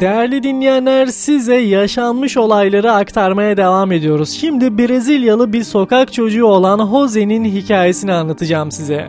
Değerli dinleyenler size yaşanmış olayları aktarmaya devam ediyoruz. Şimdi Brezilyalı bir sokak çocuğu olan Jose'nin hikayesini anlatacağım size.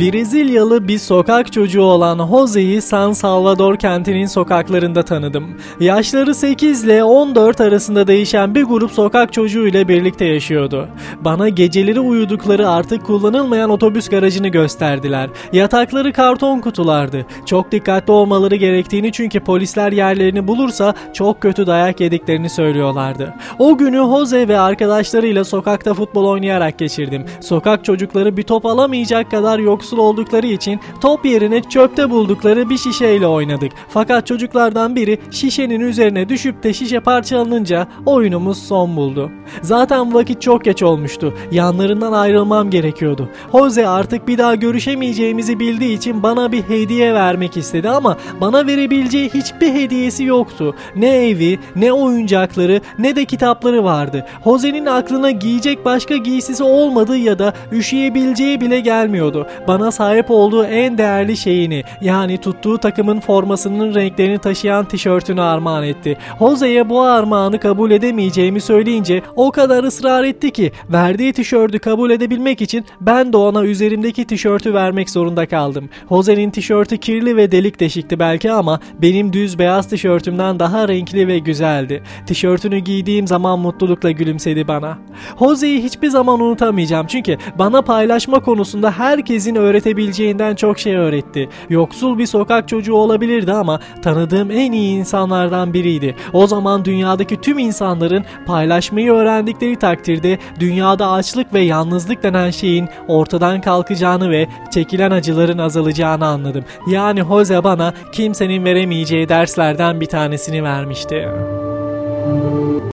Brezilyalı bir sokak çocuğu olan Jose'yi San Salvador kentinin sokaklarında tanıdım. Yaşları 8 ile 14 arasında değişen bir grup sokak çocuğu ile birlikte yaşıyordu. Bana geceleri uyudukları artık kullanılmayan otobüs garajını gösterdiler. Yatakları karton kutulardı. Çok dikkatli olmaları gerektiğini çünkü polisler yerlerini bulursa çok kötü dayak yediklerini söylüyorlardı. O günü Jose ve arkadaşlarıyla sokakta futbol oynayarak geçirdim. Sokak çocukları bir top alamayacak kadar yoksul oldukları için top yerine çöpte buldukları bir şişeyle oynadık. Fakat çocuklardan biri şişenin üzerine düşüp de şişe parçalanınca oyunumuz son buldu. Zaten vakit çok geç olmuştu. Yanlarından ayrılmam gerekiyordu. Jose artık bir daha görüşemeyeceğimizi bildiği için bana bir hediye vermek istedi ama bana verebileceği hiçbir hediyesi yoktu. Ne evi, ne oyuncakları, ne de kitapları vardı. Jose'nin aklına giyecek başka giysisi olmadığı ya da üşüyebileceği bile gelmiyordu. Bana sahip olduğu en değerli şeyini yani tuttuğu takımın formasının renklerini taşıyan tişörtünü armağan etti. Jose'ye bu armağanı kabul edemeyeceğimi söyleyince o kadar ısrar etti ki verdiği tişörtü kabul edebilmek için ben de ona üzerimdeki tişörtü vermek zorunda kaldım. Jose'nin tişörtü kirli ve delik deşikti belki ama benim düz beyaz tişörtümden daha renkli ve güzeldi. Tişörtünü giydiğim zaman mutlulukla gülümsedi bana. Jose'yi hiçbir zaman unutamayacağım çünkü bana paylaşma konusunda herkesin öğretebileceğinden çok şey öğretti. Yoksul bir sokak çocuğu olabilirdi ama tanıdığım en iyi insanlardan biriydi. O zaman dünyadaki tüm insanların paylaşmayı öğrendikleri takdirde dünyada açlık ve yalnızlık denen şeyin ortadan kalkacağını ve çekilen acıların azalacağını anladım. Yani Jose bana kimsenin veremeyeceği derslerden bir tanesini vermişti.